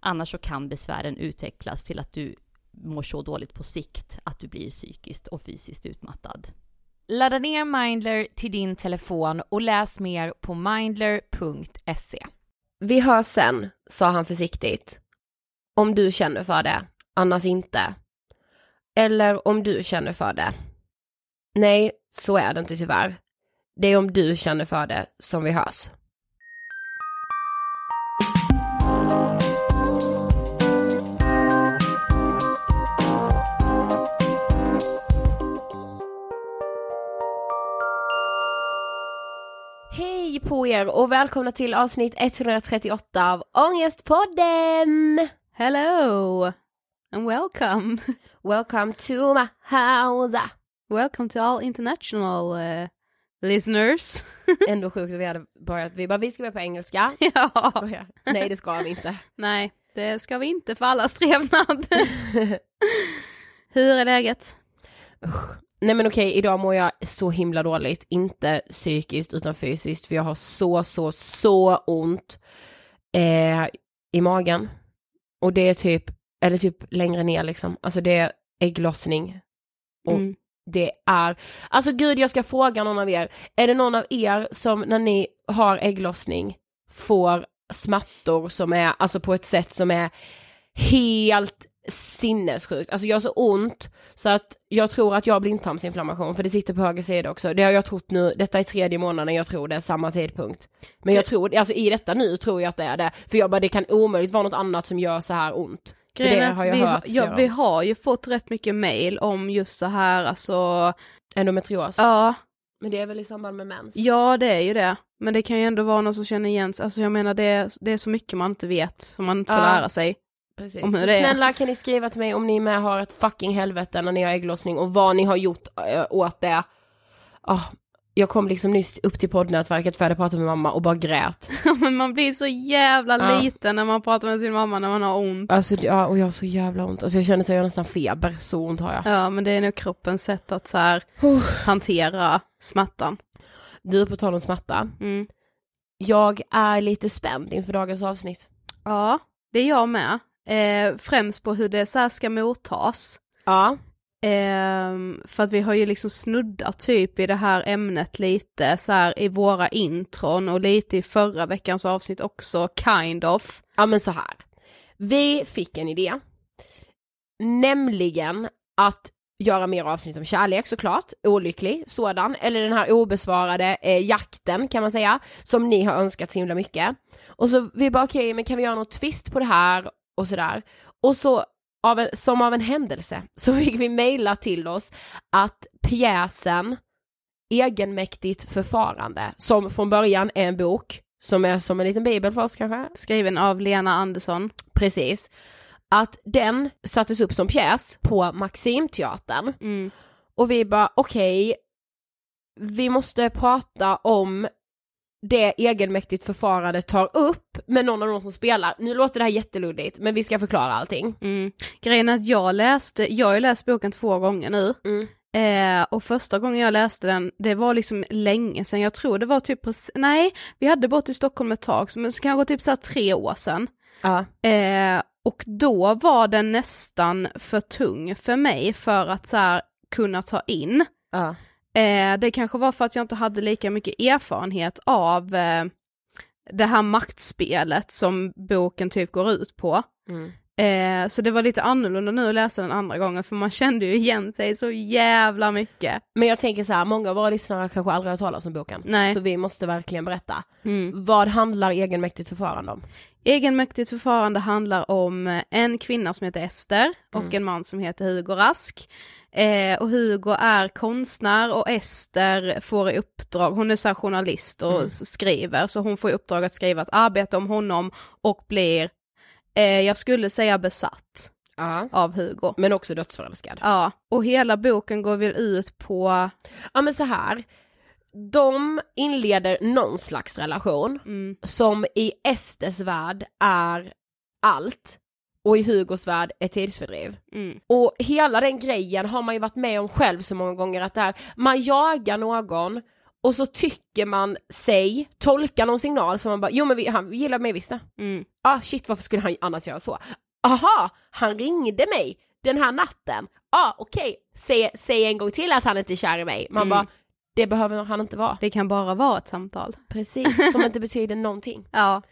Annars så kan besvären utvecklas till att du mår så dåligt på sikt att du blir psykiskt och fysiskt utmattad. Ladda ner Mindler till din telefon och läs mer på mindler.se. Vi hörs sen, sa han försiktigt. Om du känner för det, annars inte. Eller om du känner för det. Nej, så är det inte tyvärr. Det är om du känner för det som vi hörs. Hej på er och välkomna till avsnitt 138 av Ångestpodden! Hello and welcome. Welcome to my house! Welcome to all international uh, listeners. Ändå sjukt att vi hade börjat, vi bara vi ska börja på engelska. ja. Nej det ska vi inte. nej, det ska vi inte för allas trevnad. Hur är läget? Nej men okej, idag mår jag så himla dåligt. Inte psykiskt utan fysiskt för jag har så, så, så ont eh, i magen. Och det är typ, eller typ längre ner liksom. Alltså det är ägglossning. Och Mm. det är, alltså gud jag ska fråga någon av er, är det någon av er som när ni har ägglossning får smärtor som är, alltså på ett sätt som är helt sinnessjukt. Alltså jag har så ont så att jag tror att jag har blindtarmsinflammation för det sitter på höger sida också. Det har jag trott nu, detta är tredje månaden jag tror det är samma tidpunkt. Men jag tror, alltså i detta nu tror jag att det är det. För jag bara, det kan omöjligt vara något annat som gör så här ont. Grejen har jag vi, hört ja, vi har ju fått rätt mycket mail om just så här, alltså, Endometrios. ja, Men det är väl i samband med mens? ja det är ju det. Men det kan ju ändå vara någon som känner igen sig, alltså jag menar det, är- det är så mycket man inte vet, som man inte får Ja. lära sig. Precis. Om hur det är. snälla kan ni skriva till mig om ni med har ett fucking helvete när ni har ägglossning och vad ni har gjort äh, åt det. Ah, jag kom liksom nyss upp till poddnätverket för jag hade pratat med mamma och bara grät. Men man blir så jävla Ja. liten när man pratar med sin mamma när man har ont. Alltså ja, och jag har så jävla ont. Alltså jag känner att jag har nästan feber, så ont har jag. Ja, men det är nog kroppens sätt att så här hantera smärtan. Du, på tal om smärta. Mm. Jag är lite spänd inför dagens avsnitt. Ja, det är jag med. Eh, främst på hur det så här ska mottas. Ja. Ehm, för att vi har ju liksom snuddat typ i det här ämnet lite så här i våra intron och lite i förra veckans avsnitt också, kind of. Ja men så här. Vi fick en idé. Nämligen att göra mer avsnitt om kärlek såklart, olycklig sådan, eller den här obesvarade eh, jakten kan man säga, som ni har önskat så himla mycket. Och så vi bara okej, men kan vi göra något twist på det här och sådär. Och så av en, som av en händelse så fick vi mejla till oss att pjäsen Egenmäktigt förfarande, som från början är en bok, som är som en liten bibel för oss kanske, Skriven av Lena Andersson. Precis. Att den sattes upp som pjäs på Maximteatern. Mm. Och vi bara okej, vi måste prata om det egenmäktigt förfarande tar upp med någon av de som spelar. Nu låter det här jätteluddigt men vi ska förklara allting. Mm. Grejen är att jag läste, jag har ju läst boken två gånger nu. Mm. Eh, och första gången jag läste den, det var liksom länge sedan, jag tror det var typ, nej, vi hade bott i Stockholm ett tag, men så kanske typ så här tre år sedan. Ja. Eh, och då var den nästan för tung för mig för att så här, kunna ta in. Ja. Eh, det kanske var för att jag inte hade lika mycket erfarenhet av eh, det här maktspelet som boken typ går ut på. Mm. Eh, så det var lite annorlunda nu att läsa den andra gången för man kände ju igen sig så jävla mycket. Men jag tänker så här, många av våra lyssnare kanske aldrig har talas om boken. Nej. Så vi måste verkligen berätta. Vad handlar egenmäktigt förfarande om? Egenmäktigt förfarande handlar om eh, en kvinna som heter Ester och Mm. en man som heter Hugo Rask. Eh, och Hugo är konstnär och Ester får i uppdrag, hon är så journalist och Mm. skriver, så hon får i uppdrag att skriva ett arbete om honom och blir, eh, jag skulle säga besatt Ja. av Hugo. Men också dödsförälskad. Ja, och hela boken går väl ut på, Ja men så här. de inleder någon slags relation Mm. som i Esters värld är allt och i Hugos värld är tidsfördriv. Mm. Och hela den grejen har man ju varit med om själv så många gånger att det här, man jagar någon och så tycker man sig tolka någon signal som man bara, jo men vi, han gillar mig visst. Mm. Ah shit varför skulle han annars göra så? Aha, han ringde mig den här natten. Ah okej, säg, säg en gång till att han inte är kär i mig. Man Mm. bara, det behöver han inte vara. Det kan bara vara ett samtal. Precis, som inte betyder någonting. Ja.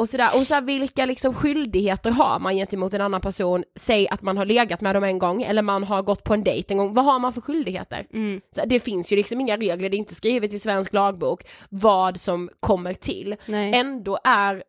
Och sådär, och så här, vilka liksom skyldigheter har man gentemot en annan person? Säg att man har legat med dem en gång eller man har gått på en dejt en gång, vad har man för skyldigheter? Mm. Så det finns ju liksom inga regler, det är inte skrivet i svensk lagbok vad som kommer till. Nej. Ändå är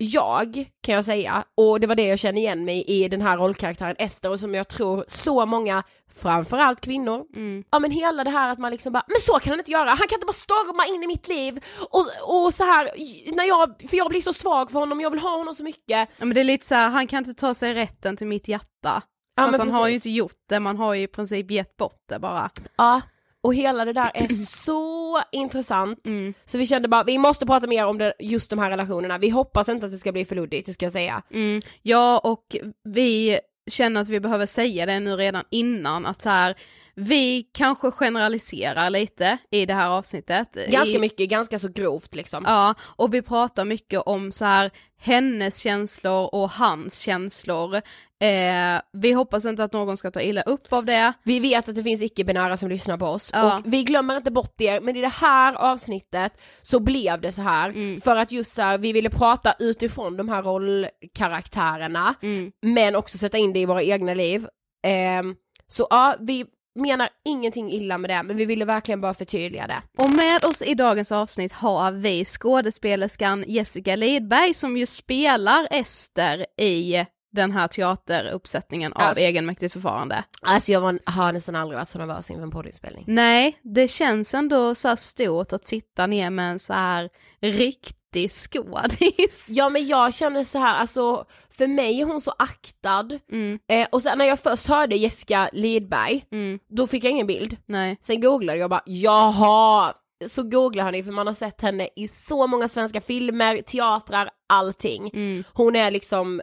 jag, kan jag säga, och det var det jag kände igen mig i den här rollkaraktären Ester och som jag tror så många, framförallt kvinnor, Mm. ja men hela det här att man liksom bara, men så kan han inte göra, han kan inte bara storma in i mitt liv och, och så här, när jag, för jag blir så svag för honom, jag vill ha honom så mycket. Ja, men det är lite så här, han kan inte ta sig rätten till mitt hjärta. Ja, men han har ju precis. inte gjort det, man har ju i princip gett bort det bara. Ja, och hela det där är så intressant. Mm. Så vi kände bara, vi måste prata mer om det, just de här relationerna. Vi hoppas inte att det ska bli för luddigt, det ska jag säga. Mm. Ja, och vi känner att vi behöver säga det nu redan innan, att så här, vi kanske generaliserar lite i det här avsnittet. Ganska I, mycket, ganska så grovt liksom. Ja, och vi pratar mycket om så här hennes känslor och hans känslor. Eh, vi hoppas inte att någon ska ta illa upp av det. Vi vet att det finns icke-binära som lyssnar på oss Ja. och vi glömmer inte bort er men i det här avsnittet så blev det så här Mm. för att just så här, vi ville prata utifrån de här rollkaraktärerna Mm. men också sätta in det i våra egna liv. Ehm, så ja, vi menar ingenting illa med det men vi ville verkligen bara förtydliga det. Och med oss i dagens avsnitt har vi skådespelerskan Jessica Lidberg som ju spelar Ester i den här teateruppsättningen av Alltså. egenmäktigt förfarande. Alltså jag var, har nästan aldrig varit så nervös inför en poddinspelning. Nej, det känns ändå så här stort att sitta ner med en så här riktig skådis. Ja men jag känner så här, alltså för mig är hon så aktad Mm, eh, och sen när jag först hörde Jessica Lidberg mm, då fick jag ingen bild. nej. Sen googlade jag bara, jaha! Så googlar hörni för man har sett henne i så många svenska filmer, teatrar, allting. Mm, Hon är liksom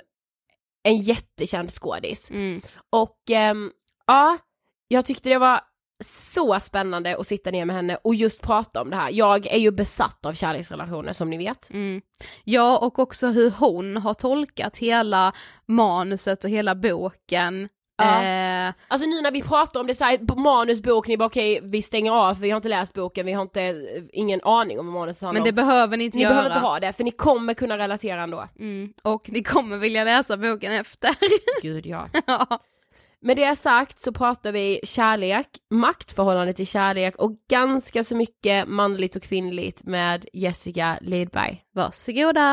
en jättekänd skådis. mm. Och ehm, ja, jag tyckte det var så spännande att sitta ner med henne och just prata om det här. Jag är ju besatt av kärleksrelationer som ni vet. Mm. Ja, och också hur hon har tolkat hela manuset och hela boken. Ja. Eh, Alltså nu när vi pratar om det så här, på manus, bok, ni bara okej vi stänger av för vi har inte läst boken, vi har inte, eh, ingen aning om vad manus handlar men om. det behöver ni inte Ni göra. behöver inte ha det för ni kommer kunna relatera ändå. Mm. Och ni kommer vilja läsa boken efter. Gud ja. ja. Med det sagt så pratar vi kärlek, maktförhållande till kärlek och ganska så mycket manligt och kvinnligt med Jessica Lidberg. Varsågoda!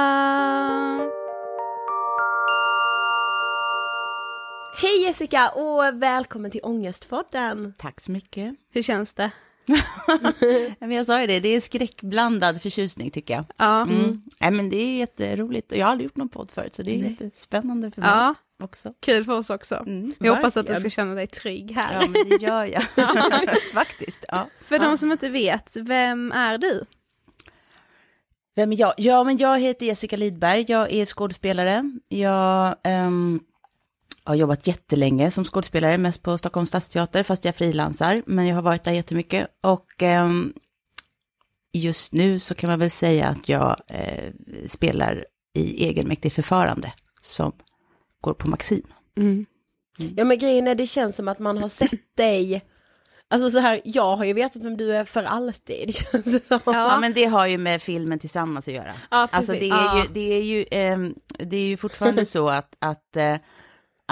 Hej Jessica och välkommen till Ångestpodden! Tack så mycket. Hur känns det? Ja, Men jag sa ju det, det är skräckblandad förtjusning tycker jag. Ja. Mm. Nej, men det är jätteroligt och jag har aldrig gjort någon podd förut så det är jättespännande för mig ja, också. kul för oss också. Mm, Vi hoppas att du ska känna dig trygg här. Ja, men det gör jag faktiskt. Ja. För de som inte vet, vem är du? Vem är jag? Ja, men jag heter Jessica Lidberg, jag är skådespelare. Jag har jobbat jättelänge som skådespelare, mest på Stockholms stadsteater, fast jag frilansar, men jag har varit där jättemycket. Och ehm, just nu så kan man väl säga att jag eh, spelar i egenmäktigt förfarande som går på Maxim. Ja men grejen är det känns som att man har sett dig Alltså så här, jag har ju vetat vem du är för alltid. Som. Ja. men det har ju med filmen tillsammans att göra. Ja, Alltså precis. det är Ja. ju, det är ju, ehm, det är ju fortfarande så att, att eh,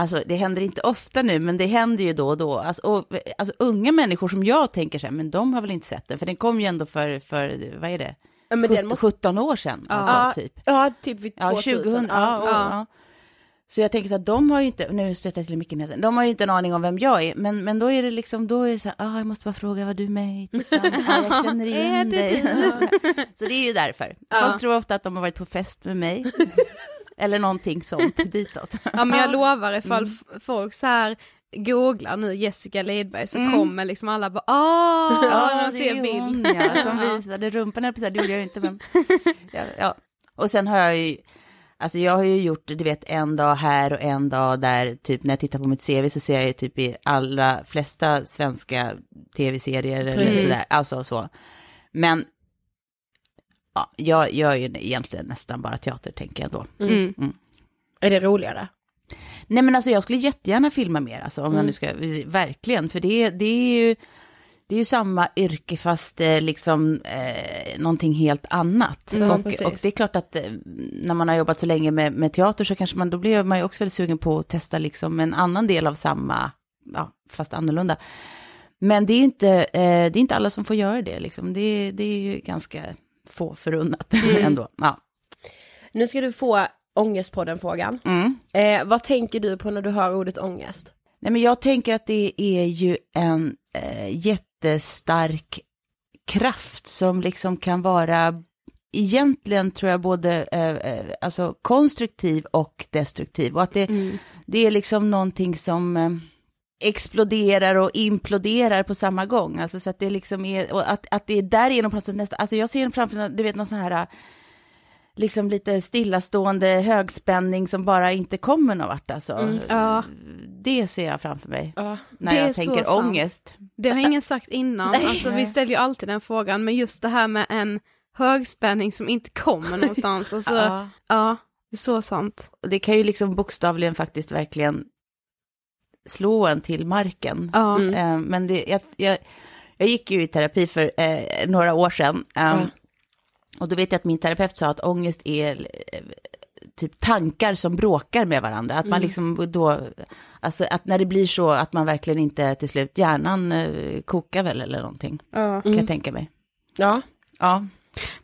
alltså det händer inte ofta nu, men det händer ju då och då. Alltså, och, alltså unga människor som jag tänker så här, men de har väl inte sett den, för den kom ju ändå för, för vad är det, Ja, men den 17, måste... 17 år sedan, alltså, Ja, typ. ja, typ vid Ja, 2000. 2000, ja, och, ja. ja. Så jag tänker att de har ju inte, nu stöter jag till mycket de har ju inte en aning om vem jag är, men, men då är det liksom, då är det så här, ah, jag måste bara fråga vad du med ah, jag känner igen dig. så det är ju därför. Folk tror ofta att de har varit på fest med mig, eller någonting sånt ditåt. Ja men jag lovar ifall Mm. folk så här googlar nu Jessica Lidberg så Mm. kommer liksom alla bara åh, Ja, man det ser bild. hon ja, som visade rumpan, precis, det gjorde jag ju inte men. Ja, ja. Och sen har jag ju, alltså jag har ju gjort, du vet, en dag här och en dag där, typ när jag tittar på mitt CV så ser jag ju typ i allra flesta svenska tv-serier eller sådär, alltså så. Men ja, jag gör ju egentligen nästan bara teater, tänker jag då. Mm. Är det roligare? Nej men alltså jag skulle jättegärna filma mer, alltså, om Mm. man nu ska, verkligen, för det, det är ju, det är ju samma yrke fast eh, liksom eh, någonting helt annat. Ja, och, och det är klart att eh, när man har jobbat så länge med, med teater så kanske man, då blir man ju också väldigt sugen på att testa liksom en annan del av samma, ja, fast annorlunda. Men det är ju inte, eh, det är inte alla som får göra det liksom, det, det är ju ganska få förunnat Mm. ändå. Ja. Nu ska du få Ångestpodden-frågan. Mm. Eh, vad tänker du på när du hör ordet ångest? Nej, men jag tänker att det är ju en eh, jättestark kraft som liksom kan vara egentligen tror jag både eh, eh, alltså konstruktiv och destruktiv och att det, det är liksom någonting som eh, exploderar och imploderar på samma gång. Alltså så att det liksom är, och att, att det är därigenom på något sätt nästan, alltså jag ser framför mig, du vet någon sån här liksom lite stillastående högspänning som bara inte kommer någon vart alltså. Ja. Det ser jag framför mig Ja. när Det jag tänker sant. ångest. Det har ingen sagt innan, Nej. alltså vi ställer ju alltid den frågan, men just det här med en högspänning som inte kommer någonstans, alltså, ja. Ja. det är så sant. Det kan ju liksom bokstavligen faktiskt verkligen slå en till marken. Ja, Mm. Eh, Men det, jag, jag, jag gick ju i terapi för eh, några år sedan. eh, Och då vet jag att min terapeut sa att ångest är eh, typ tankar som bråkar med varandra. Att man liksom då, alltså att när det blir så att man verkligen inte till slut, hjärnan eh, kokar väl eller någonting, ja. kan jag tänka mig. Ja. Ja,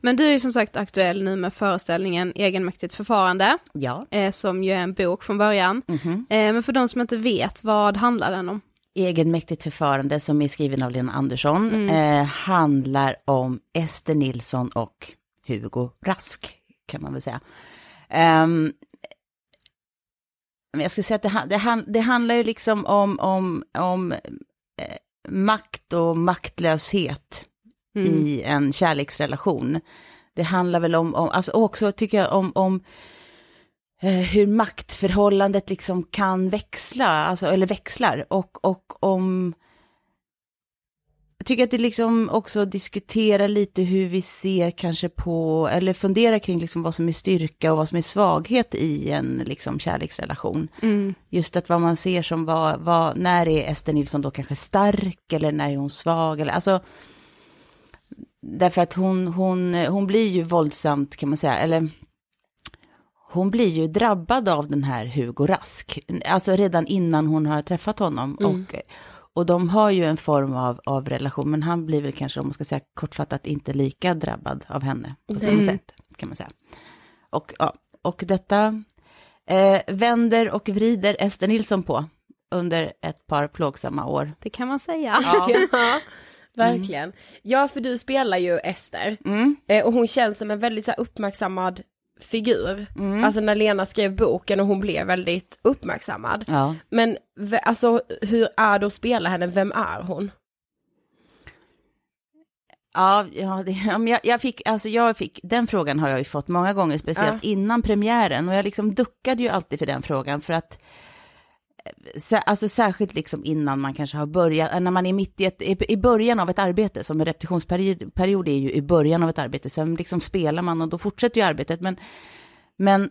Men du är ju som sagt aktuell nu med föreställningen Egenmäktigt förfarande, ja. eh, som ju är en bok från början. Mhm. Eh, men för de som inte vet, vad handlar den om? Egenmäktigt förfarande som är skriven av Lena Andersson eh, handlar om Ester Nilsson och Hugo Rask, kan man väl säga. Men jag skulle säga att det, det, det handlar ju liksom om, om, om eh, makt och maktlöshet Mm. i en kärleksrelation. Det handlar väl om, om alltså också tycker jag om, om eh, hur maktförhållandet liksom kan växla, alltså, eller växlar, och, och om... Jag tycker att det liksom också diskuterar lite hur vi ser kanske på, eller funderar kring liksom vad som är styrka och vad som är svaghet i en liksom kärleksrelation. Mm. Just att vad man ser som vad, vad, när är Ester Nilsson då kanske stark eller när är hon svag eller alltså. Därför att hon, hon, hon blir ju våldsamt kan man säga, eller hon blir ju drabbad av den här Hugo Rask, alltså redan innan hon har träffat honom. Och, och de har ju en form av, av relation, men han blir väl kanske, om man ska säga kortfattat, inte lika drabbad av henne på samma sätt, kan man säga. Och, ja, och detta eh, vänder och vrider Ester Nilsson på under ett par plågsamma år. Det kan man säga. Ja, verkligen. Ja, för du spelar ju Ester. Mm. Eh, och hon känns som en väldigt så här, uppmärksammad figur. Mm. Alltså när Lena skrev boken och hon blev väldigt uppmärksammad. Ja. Men alltså hur är det att spela henne? Vem är hon? Ja, ja, det, ja, jag, jag fick, alltså jag fick, den frågan har jag ju fått många gånger, speciellt innan premiären, och jag liksom duckade ju alltid för den frågan, för att, alltså särskilt liksom innan man kanske har börjat, när man är mitt i ett, i, början av ett arbete, som en repetitionsperiod är ju i början av ett arbete, sen liksom spelar man och då fortsätter ju arbetet, men, men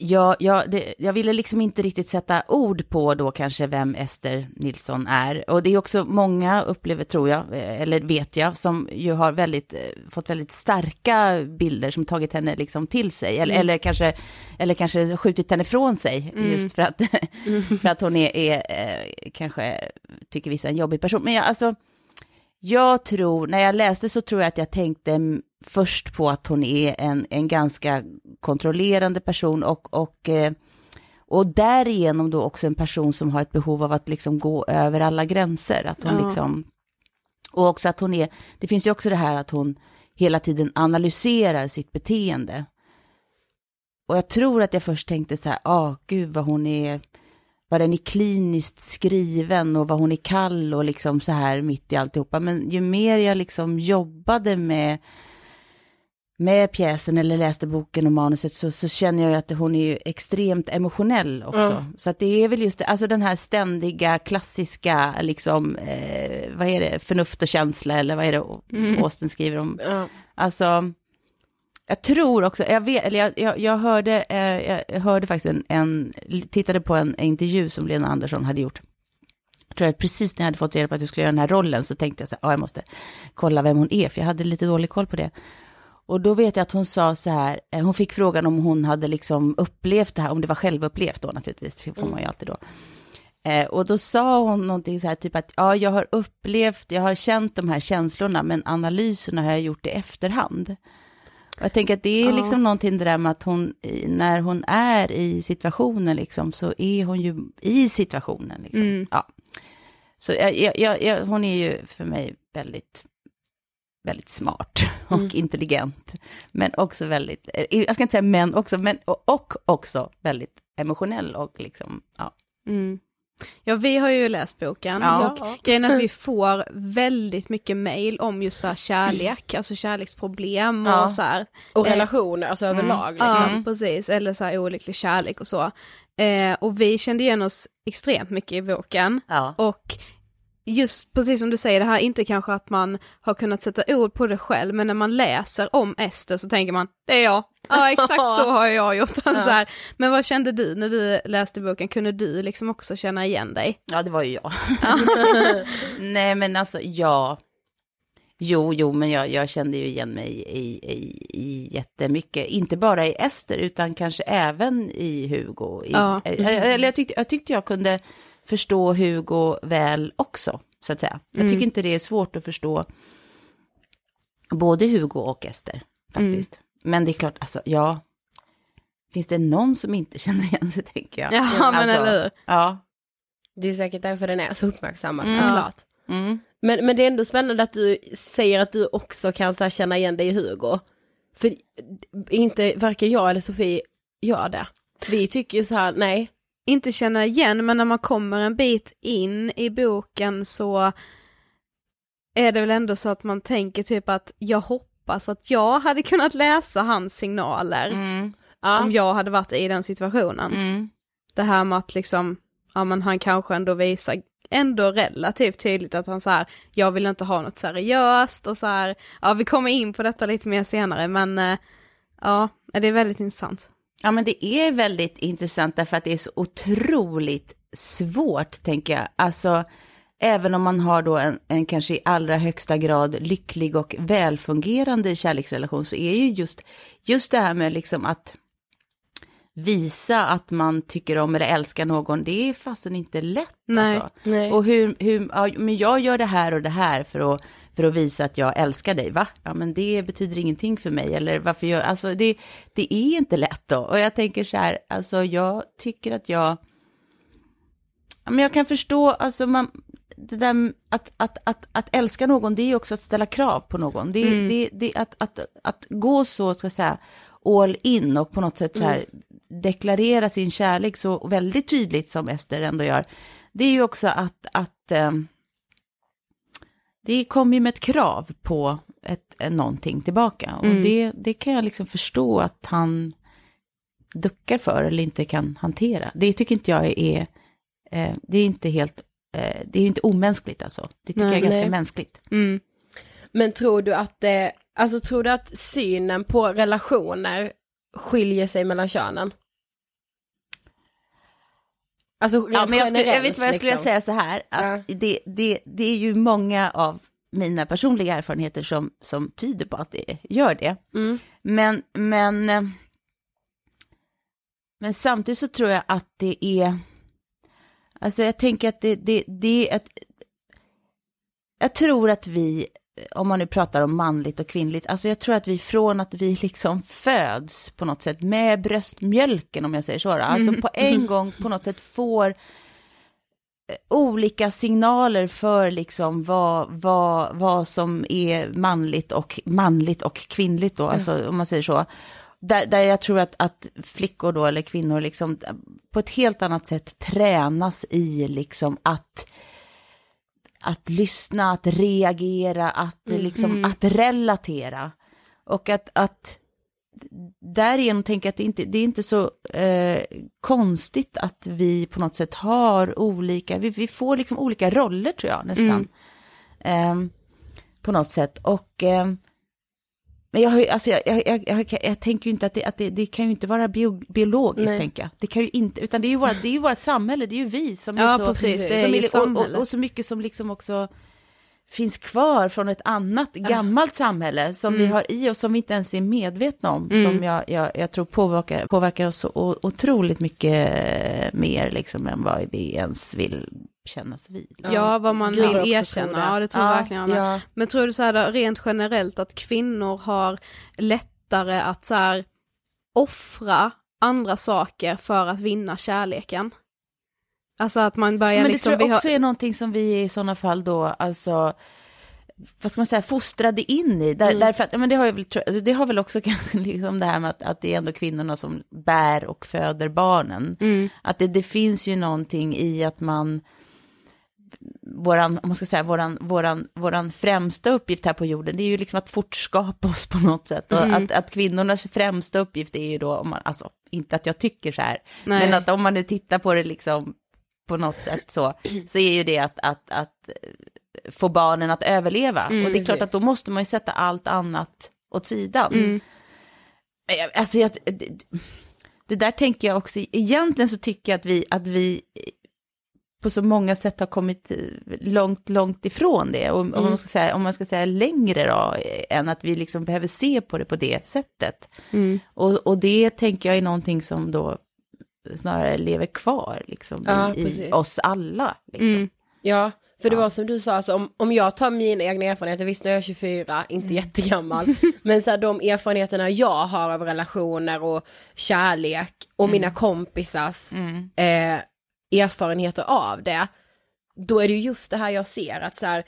jag, jag, det, jag ville liksom inte riktigt sätta ord på då kanske vem Ester Nilsson är. Och det är också många upplever, tror jag, eh, eller vet jag, som ju har väldigt, eh, fått väldigt starka bilder som tagit henne liksom till sig. Eller, eller, kanske, eller kanske skjutit henne från sig, just för att, för att hon är, är eh, kanske, tycker vissa, en jobbig person. Men jag, alltså, jag tror, när jag läste så tror jag att jag tänkte först på att hon är en, en ganska kontrollerande person och, och, eh, och därigenom då också en person som har ett behov av att liksom gå över alla gränser. Att hon Ja. liksom, och också att hon är, det finns ju också det här att hon hela tiden analyserar sitt beteende. Och jag tror att jag först tänkte så här, ah, gud vad hon är, vad den är kliniskt skriven och vad hon är kall och liksom så här mitt i alltihopa. Men ju mer jag liksom jobbade med, med pjäsen eller läste boken och manuset så, så känner jag ju att hon är ju extremt emotionell också. Ja. Så att det är väl just det, alltså den här ständiga klassiska, liksom, eh, vad är det, förnuft och känsla eller vad är det Austen skriver om? Ja. Alltså, jag tror också, jag, vet, eller jag, jag, jag, hörde, eh, jag hörde faktiskt en, en, tittade på en intervju som Lena Andersson hade gjort. Jag tror att precis när jag hade fått reda på att jag skulle göra den här rollen så tänkte jag så här, ja, jag måste kolla vem hon är, för jag hade lite dålig koll på det. Och då vet jag att hon sa så här, eh, hon fick frågan om hon hade liksom upplevt det här, om det var självupplevt då naturligtvis, det får man ju alltid då. Eh, och då sa hon någonting så här, typ att ja, jag har upplevt, jag har känt de här känslorna, men analyserna har jag gjort i efterhand. Jag tänker att det är Ja. liksom någonting det där med att hon, när hon är i situationen liksom, så är hon ju i situationen liksom. Mm. Ja. Så jag, jag, jag, hon är ju för mig väldigt, väldigt smart och Mm. intelligent. Men också väldigt, eh, jag ska inte säga men också, men och, och också väldigt emotionell och liksom, ja. Mm. Ja, vi har ju läst boken Ja. och grejen är att vi får väldigt mycket mail om just så kärlek, alltså kärleksproblem och Ja. så här. Och Eh, relationer, alltså överlag. Liksom. Ja, precis, eller så här olycklig kärlek och så. Eh, och vi kände igen oss extremt mycket i boken. ja. Och just precis som du säger, det här är inte kanske att man har kunnat sätta ord på det själv, men när man läser om Ester så tänker man, det är jag. Ja, exakt så har jag gjort. Så här. Men vad kände du när du läste boken? Kunde du liksom också känna igen dig? Ja, det var ju jag. Nej, men alltså, ja. Jo, jo, men jag, jag kände ju igen mig i, i, i jättemycket. Inte bara i Ester, utan kanske även i Hugo. I, Ja. Eller jag tyckte, jag tyckte jag kunde förstå Hugo väl också, så att säga. Jag tycker Mm. inte det är svårt att förstå både Hugo och Ester, faktiskt. Men det är klart, alltså, ja. Finns det någon som inte känner igen sig, tänker jag. Ja, men Alltså, eller hur? Ja. Det är säkert därför den är så uppmärksammad Mm. såklart. Mm. Men, men det är ändå spännande att du säger att du också kan så här, känna igen dig i Hugo. För inte varken jag eller Sofie gör det. Vi tycker ju så här, nej. Inte känna igen, men när man kommer en bit in i boken så är det väl ändå så att man tänker typ att jag hoppas att jag hade kunnat läsa hans signaler Mm. Ja. om jag hade varit i den situationen. Mm. Det här med att liksom, ja men han kanske ändå visar ändå relativt tydligt att han så här, jag vill inte ha något seriöst och så här, ja vi kommer in på detta lite mer senare men eh, ja, det är väldigt intressant. Ja, men det är väldigt intressant därför att det är så otroligt svårt, tänker jag. Alltså, även om man har då en, en kanske i allra högsta grad lycklig och välfungerande kärleksrelation så är ju just, just det här med liksom att visa att man tycker om eller älskar någon, det är fasen inte lätt. Nej. Alltså. Nej. Och hur, hur ja, men jag gör det här och det här för att, för att visa att jag älskar dig, va? Ja, men det betyder ingenting för mig, eller varför gör, alltså det, det är inte lätt då. Och jag tänker så här, alltså jag tycker att jag, ja, men jag kan förstå, alltså man, det där att, att, att, att älska någon, det är ju också att ställa krav på någon. Det, Mm. det, det, att, att, att gå så, ska jag säga, all in och på något sätt så här deklarera sin kärlek så väldigt tydligt som Ester ändå gör. Det är ju också att, att ehm, det kommer ju med ett krav på ett, någonting tillbaka. Och Mm. det, det kan jag liksom förstå att han duckar för eller inte kan hantera. Det tycker inte jag är, eh, det är inte helt, eh, det är inte omänskligt alltså. Det tycker Nej, jag är ganska nej. mänskligt. Mm. Men tror du att det, alltså tror du att synen på relationer skiljer sig mellan könen? Alltså Ja, men jag, skulle, jag vet vad jag skulle liksom. säga så här, att det, det, det är ju många av mina personliga erfarenheter som, som tyder på att det gör det. Mm. Men, men, men samtidigt så tror jag att det är, alltså jag tänker att det, det, det är ett, jag tror att vi, om man nu pratar om manligt och kvinnligt, alltså jag tror att vi från att vi liksom föds på något sätt med bröstmjölken, om jag säger så, alltså på en gång på något sätt får eh, olika signaler för liksom vad, vad, vad som är manligt och manligt och kvinnligt då, alltså om man säger så. där, där jag tror att, att flickor då, eller kvinnor, liksom på ett helt annat sätt tränas i liksom att att lyssna, att reagera, att, liksom, att relatera. Och att, att därigenom tänker jag att det inte det är inte så eh, konstigt att vi på något sätt har olika, vi, vi får liksom olika roller tror jag nästan. Eh, på något sätt. Och eh, men jag, har alltså jag, jag, jag, jag, tänker ju inte att det, att det, det kan ju inte vara bio, biologiskt, Nej. tänker jag. Det kan ju inte, utan det är ju vårt, det är ju vårt samhälle, det är ju vi som Ja, är så... precis, det är som ju och, och, och så mycket som liksom också finns kvar från ett annat gammalt samhälle som vi har i oss, som vi inte ens är medvetna om, som jag, jag, jag tror påverkar, påverkar oss så otroligt mycket mer liksom än vad vi ens vill kännas vid. Ja, vad man Gud, vill också erkänna, det. ja det tror jag Ja, verkligen jag. Ja. Men tror du så här då, rent generellt att kvinnor har lättare att så här offra andra saker för att vinna kärleken? Alltså att man börjar Men det liksom... tror jag vi har- också är någonting som vi i sådana fall då, alltså, vad ska man säga, fostrade in i. Där, Därför att, ja, men det har, jag väl, det har väl också kanske liksom det här med att, att det är ändå kvinnorna som bär och föder barnen. Mm. Att det, det finns ju någonting i att man, våran, om man ska säga, våran, våran, våran främsta uppgift här på jorden, det är ju liksom att fortskapa oss på något sätt. Och Mm. att, att kvinnornas främsta uppgift är ju då, om man, alltså inte att jag tycker så här, Nej. men att om man nu tittar på det liksom på något sätt så, så är ju det att, att, att få barnen att överleva. Mm, och det är klart precis. att då måste man ju sätta allt annat åt sidan. Mm. Alltså, jag, det, det där tänker jag också, egentligen så tycker jag att vi, att vi på så många sätt har kommit långt, långt ifrån det. Och, om, man ska säga, om man ska säga längre då, än att vi liksom behöver se på det på det sättet. Mm. Och, och det tänker jag är någonting som då snarare lever kvar liksom, Ja, i, i oss alla. Liksom. Mm. Ja, för det var som du sa, alltså, om, om jag tar mina egna erfarenheter, visst nu är jag 24, inte Mm. jättegammal, men så här, de erfarenheterna jag har av relationer och kärlek och mina Mm. kompisars eh, erfarenheter av det, då är det ju just det här jag ser, att så här,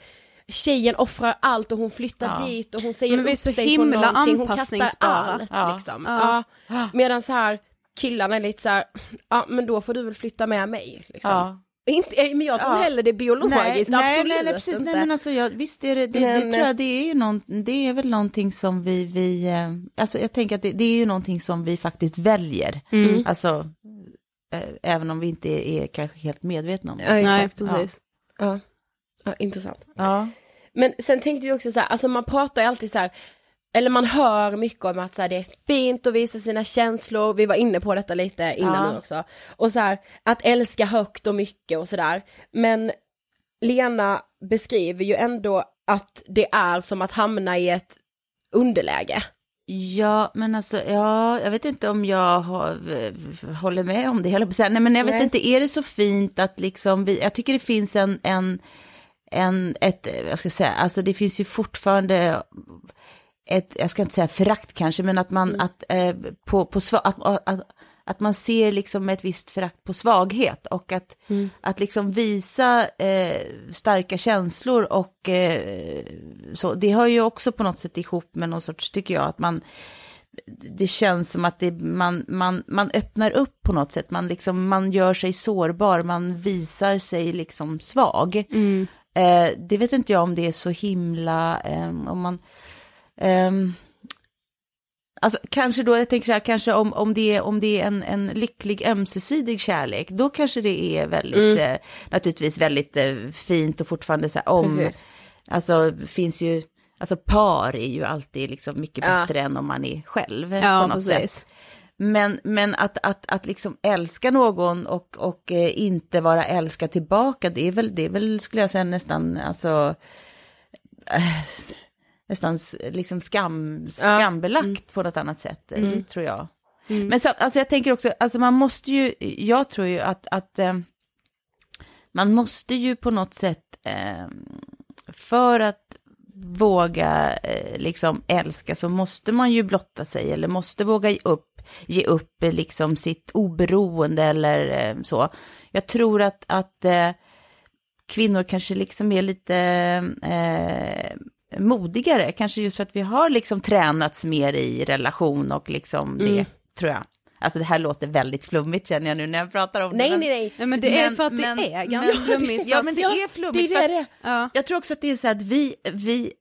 tjejen offrar allt och hon flyttar Ja. dit och hon säger upp sig himla från någonting, hon kastar allt Ja. liksom. Ja. Ja. Medan så här, killarna är lite så här, ja men då får du väl flytta med mig. Liksom. Ja. Inte, eh, men jag tror Ja. heller det är biologiskt, nej, absolut nej, nej, precis. inte. Nej, men alltså, jag, visst är det, det, Men- det tror jag, det är ju någon, det är väl någonting som vi, vi eh, alltså jag tänker att det, det är ju någonting som vi faktiskt väljer. Mm. Alltså, eh, även om vi inte är, är kanske helt medvetna om det. Ja, Nej, exakt. precis. Ja. ja, intressant. Ja. Men sen tänkte vi också så här, alltså man pratar ju alltid så här, eller man hör mycket om att så här, det är fint att visa sina känslor, vi var inne på detta lite innan Ja. nu också. Och så här, att älska högt och mycket och sådär. Men Lena beskriver ju ändå att det är som att hamna i ett underläge. Ja, men alltså, ja, jag vet inte om jag har, håller med om det, att säga. Nej, men jag vet Nej. inte, är det så fint att liksom, vi, jag tycker det finns en, en, en, ett, jag ska säga, alltså det finns ju fortfarande ett, jag ska inte säga förakt kanske, men att man, att, eh, på, på sva, att, att, att man ser liksom ett visst förakt på svaghet och att, att liksom visa eh, starka känslor och eh, så, det har ju också på något sätt ihop med någon sorts, tycker jag, att man, det känns som att det, man, man, man öppnar upp på något sätt, man, liksom, man gör sig sårbar, man visar sig liksom svag. Eh, det vet inte jag om det är så himla, eh, om man, ehm, Alltså kanske då, jag tänker så här, kanske om, om det är, om det är en, en lycklig ömsesidig kärlek, då kanske det är väldigt, eh, naturligtvis väldigt eh, fint och fortfarande så här om, Precis. alltså finns ju, alltså par är ju alltid liksom mycket Ja. bättre än om man är själv Ja, på något precis. sätt. Men, men att, att, att liksom älska någon och, och eh, inte vara älskad tillbaka, det är väl, det är väl skulle jag säga nästan, alltså, eh, nästan liksom skam, skambelagt på något annat sätt, eh, tror jag. Men så, alltså jag tänker också, alltså man måste ju, jag tror ju att, att eh, man måste ju på något sätt, eh, för att våga eh, liksom älska så måste man ju blotta sig eller måste våga ge upp, ge upp eh, liksom sitt oberoende eller eh, så. Jag tror att, att kvinnor kanske liksom är lite, modigare, kanske just för att vi har liksom tränats mer i relation och liksom det, Mm. tror jag. Alltså det här låter väldigt flummigt känner jag nu när jag pratar om Nej, det. nej, nej. Nej men det är för att det är ganska flummigt. för Ja men det är flummigt. det är det. ja. jag tror också att det är så att vi, vi,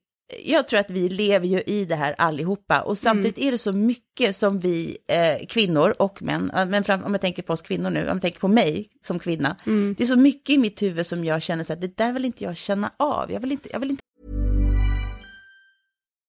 jag tror att vi lever ju i det här allihopa och samtidigt är det så mycket som vi eh, kvinnor och män, men fram, om jag tänker på oss kvinnor nu, om jag tänker på mig som kvinna, det är så mycket i mitt huvud som jag känner så att det där vill inte jag känna av, jag vill inte, jag vill inte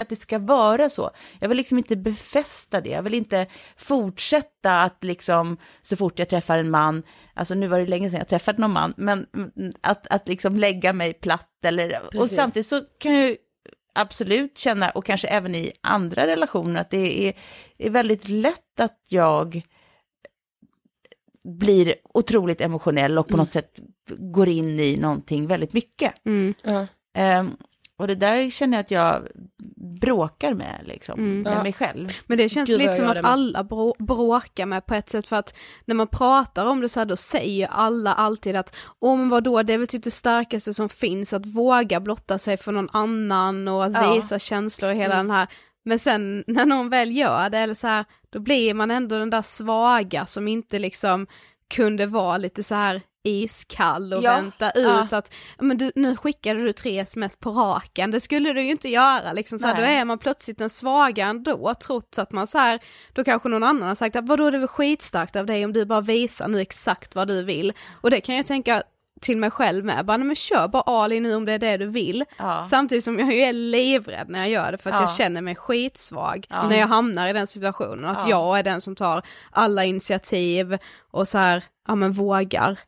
Att det ska vara så. Jag vill liksom inte befästa det, jag vill inte fortsätta att liksom så fort jag träffar en man, alltså nu var det länge sedan jag träffade någon man, men mm, att, att liksom lägga mig platt eller, och Precis. samtidigt så kan jag ju absolut känna, och kanske även i andra relationer, att det är, är väldigt lätt att jag blir otroligt emotionell och på något sätt går in i någonting väldigt mycket. Mm. Ja. Ehm, och det där känner jag att jag bråkar med, liksom, Mm. med Ja. mig själv. Men det känns Gud, vad lite som att alla brå- bråkar med på ett sätt för att när man pratar om det så här då säger alla alltid att åh men vadå det är väl typ det starkaste som finns att våga blotta sig för någon annan och att Ja. visa känslor och hela Mm. den här men sen när någon väl gör det eller så här då blir man ändå den där svaga som inte liksom kunde vara lite så här iskall och Ja, vänta ja. ut att "Ja, men du, nu skickade du tre sms på raken, det skulle du ju inte göra liksom så här, då är man plötsligt den svaga ändå trots att man så här, då kanske någon annan har sagt att vadå det är väl skitstarkt av dig om du bara visar nu exakt vad du vill och det kan jag tänka till mig själv med, bara men kör bara all in nu om det är det du vill. Ja. Samtidigt som jag ju är livrädd när jag gör det för att Ja. jag känner mig skitsvag Ja. när jag hamnar i den situationen, att Ja. jag är den som tar alla initiativ och så här, ja men vågar.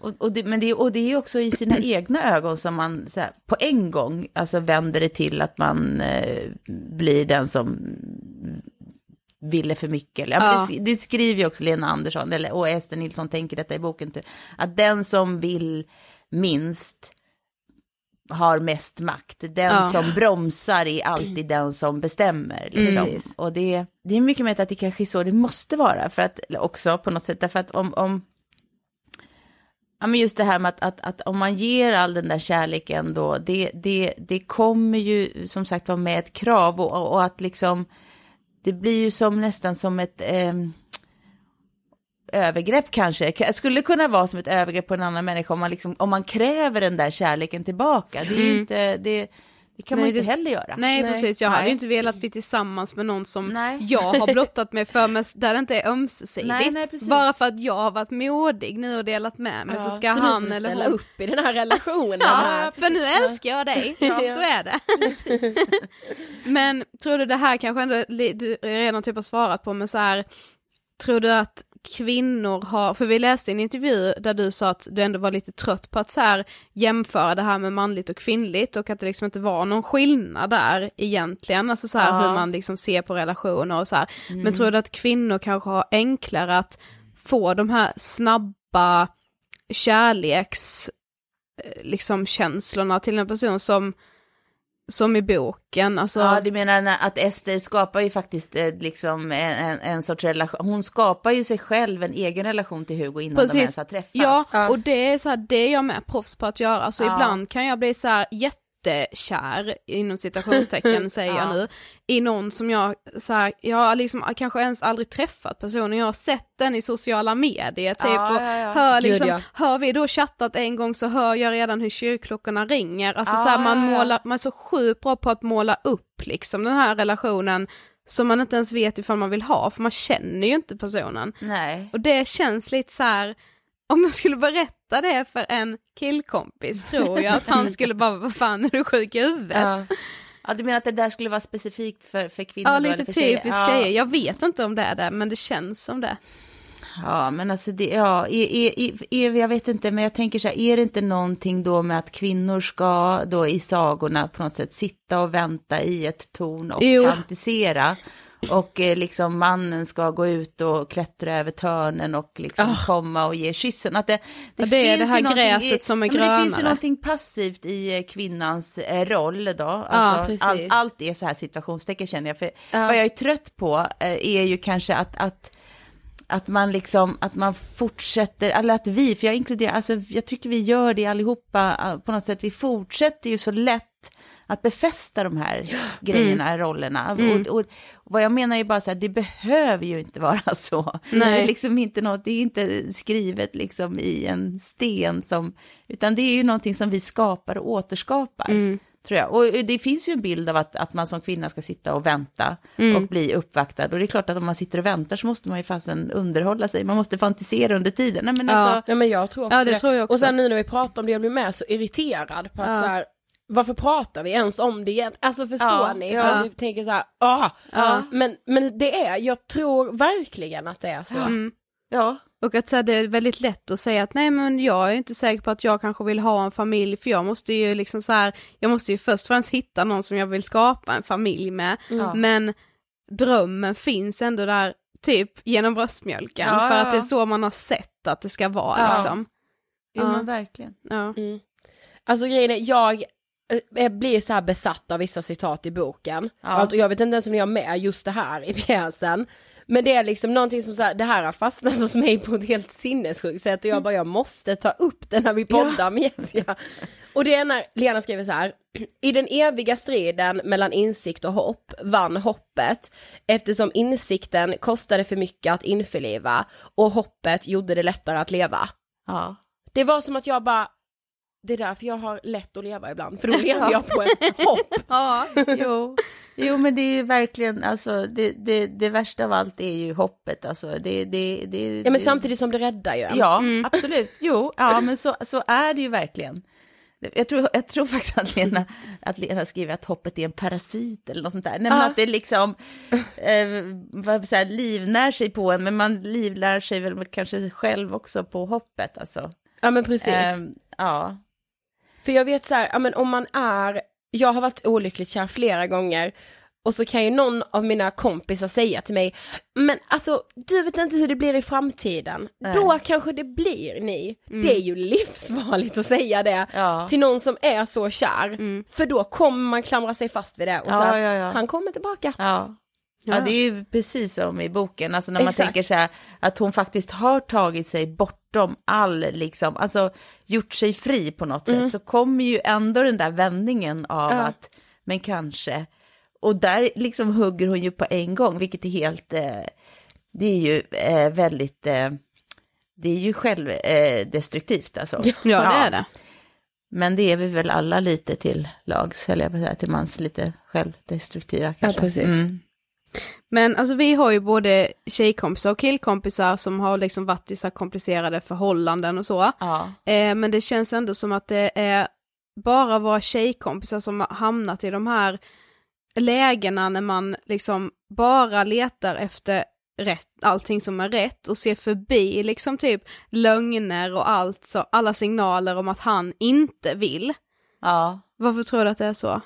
Och, och, det, men det, och det är också i sina egna ögon som man här, på en gång alltså, vänder det till att man eh, blir den som ville för mycket. Eller, ja. Det, det skriver ju också Lena Andersson, eller, och Ester Nilsson tänker detta i boken, typ, att den som vill minst har mest makt. Den Ja. som bromsar är alltid den som bestämmer. Liksom. Precis. Och det, det är mycket mer att det kanske är så det måste vara, för att, också på något sätt, därför att om, om Ja, men just det här med att, att, att om man ger all den där kärleken då, det, det, det kommer ju som sagt vara med ett krav och, och att liksom, det blir ju som nästan som ett ehm, övergrepp kanske, K- skulle kunna vara som ett övergrepp på en annan människa om man, liksom, om man kräver den där kärleken tillbaka. Det är ju Mm. inte, det, det kan man Nej, inte det- heller göra. Nej, Nej. precis, jag hade Nej. ju inte velat bli tillsammans med någon som Nej. jag har blottat mig för, men där det inte är ömsesidigt. Nej, nej, precis. Bara för att jag har varit modig nu och delat med mig så ska så han eller ställa hon... upp i den här relationen. Ja, här. för nu älskar jag dig, så är det. men tror du det här kanske ändå, du redan typ har svarat på, men så här, tror du att kvinnor har, för vi läste en intervju där du sa att du ändå var lite trött på att så här jämföra det här med manligt och kvinnligt och att det liksom inte var någon skillnad där egentligen, alltså så här Ja. hur man liksom ser på relationer och så här. Men tror du att kvinnor kanske har enklare att få de här snabba kärleks eh, liksom känslorna till en person som, som i boken. Alltså, Ja, du menar att Ester skapar ju faktiskt eh, liksom en, en, sorts relation, hon skapar ju sig själv en egen relation till Hugo innan de ens har träffats. Ja, och det är så här, det är jag med proffs på att göra. Så Ja. ibland kan jag bli så här jättekär, inom citationstecken säger jag Ja. nu, i någon som jag, så här, jag har liksom kanske ens aldrig träffat personen, jag har sett den i sociala medier typ, Ja, och ja, hör Gud, liksom, ja. hör vi då chattat en gång så hör jag redan hur kyrkklockorna ringer, alltså så här, man ja, ja. målar, man är så sjukt bra på att måla upp liksom den här relationen som man inte ens vet ifall man vill ha, för man känner ju inte personen. Nej. Och det känns lite så här, om jag skulle berätta det för en killkompis tror jag att han skulle bara, vad fan är du sjuk i huvudet? Ja, Ja. Ja, du menar att det där skulle vara specifikt för, för kvinnor? eller lite för tjejer? typiskt ja. tjejer, jag vet inte om det är det, men det känns som det. Ja, men alltså det, ja, är, är, är, jag vet inte, men jag tänker så här, är det inte någonting då med att kvinnor ska då i sagorna på något sätt sitta och vänta i ett torn och Jo. fantisera? Och eh, liksom mannen ska gå ut och klättra över törnen och liksom komma och ge kyssen. Att det, det, Ja, det är finns det här gräset i, som är ja, men Det finns ju grönare. någonting passivt i eh, kvinnans eh, roll då. Alltså, precis. all, allt är så här situationstecken känner jag. För vad jag är trött på eh, är ju kanske att, att att man liksom, att man fortsätter, eller att vi, för jag inkluderar, alltså jag tycker vi gör det allihopa på något sätt, vi fortsätter ju så lätt att befästa de här grejerna, rollerna. Mm. Och, och, och vad jag menar är bara så här, det behöver ju inte vara så. Det Nej. är liksom inte något, det är inte skrivet liksom i en sten som, utan det är ju någonting som vi skapar och återskapar. Mm. Tror jag. Och det finns ju en bild av att, att man som kvinna ska sitta och vänta Mm. och bli uppvaktad. Och det är klart att om man sitter och väntar så måste man ju fasen underhålla sig. Man måste fantisera under tiden. Nej, men Ja. alltså, Nej men jag tror också Ja, det tror jag också. Och sen nu när vi pratar om det, jag blir med så irriterad på att Ja. så här, varför pratar vi ens om det igen? Alltså förstår Ja, ni? ja. För jag tänker så här, ah, Ja. men, men det är, jag tror verkligen att det är så. Mm. ja. Och att så här, det är väldigt lätt att säga att nej men jag är inte säker på att jag kanske vill ha en familj för jag måste ju liksom så här, jag måste ju först och främst hitta någon som jag vill skapa en familj med. Ja. Men drömmen finns ändå där typ genom bröstmjölken Ja, för ja, att det är så man har sett att det ska vara Ja. liksom. Jo, Ja. men verkligen. Ja. Mm. Alltså grejen är, jag blir så här besatt av vissa citat i boken. Ja. Alltså, jag vet inte ens om jag har med just det här i pjäsen. Men det är liksom någonting som så här, det här har fastnat hos mig på ett helt sinnessjukt sätt och jag bara, jag måste ta upp det när vi poddar med Jessica. Och det är när Lena skriver så här, i den eviga striden mellan insikt och hopp vann hoppet eftersom insikten kostade för mycket att införliva och hoppet gjorde det lättare att leva. Ja. Det var som att jag bara, det är därför jag har lätt att leva ibland, för då lever jag på ett hopp. Ja. Jo. jo, men det är verkligen, alltså det, det, det värsta av allt är ju hoppet. Alltså, det, det, det, Ja men det, samtidigt som det räddar ju en. Ja, absolut. Jo, ja, men så, så är det ju verkligen. Jag tror, jag tror faktiskt att Lena, att Lena skriver att hoppet är en parasit eller något sånt där. Nej, men Ja. att det liksom eh, så här, livnär sig på en, men man livlär sig väl kanske själv också på hoppet. Alltså. Ja men precis. Ehm, ja. För jag vet så här, ja men om man är, jag har varit olyckligt kär flera gånger och så kan ju någon av mina kompisar säga till mig, men alltså du vet inte hur det blir i framtiden, då kanske det blir ni. Det är ju livsfarligt att säga det Ja. till någon som är så kär, för då kommer man klamra sig fast vid det och så Ja, här, ja, ja. han kommer tillbaka. Ja. Ja, det är ju precis som i boken, alltså när man Exakt. tänker så här, att hon faktiskt har tagit sig bortom all, liksom, alltså gjort sig fri på något sätt, så kommer ju ändå den där vändningen av Ja. att, men kanske, och där liksom hugger hon ju på en gång, vilket är helt, eh, det är ju eh, väldigt, eh, det är ju självdestruktivt eh, alltså. ja, det är det. Men det är vi väl alla lite till lags, eller jag säga, till mans lite självdestruktiva kanske. precis. Mm. Men alltså vi har ju både tjejkompisar och killkompisar som har liksom varit i så komplicerade förhållanden och så. Ja. Eh, men det känns ändå som att det är bara våra tjejkompisar som har hamnat i de här lägena när man liksom bara letar efter rätt, allting som är rätt och ser förbi liksom typ lögner och allt så, alla signaler om att han inte vill. ja. Varför tror du att det är så?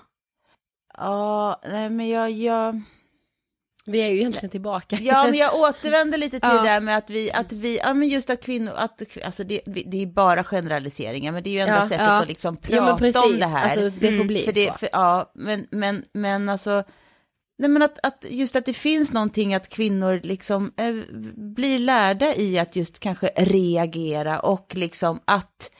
Ja, nej men jag, jag... Vi är ju egentligen tillbaka. Ja, men jag återvänder lite till Ja. det där med att vi, att vi, ja men just att kvinnor, att, alltså det, det är bara generaliseringar, men det är ju enda Ja, sättet ja. att liksom Ja, prata precis. om det här. Alltså, det får bli för det, för, Ja, men, men, men alltså, nej men att, att just att det finns någonting att kvinnor liksom eh, blir lärda i att just kanske reagera och liksom att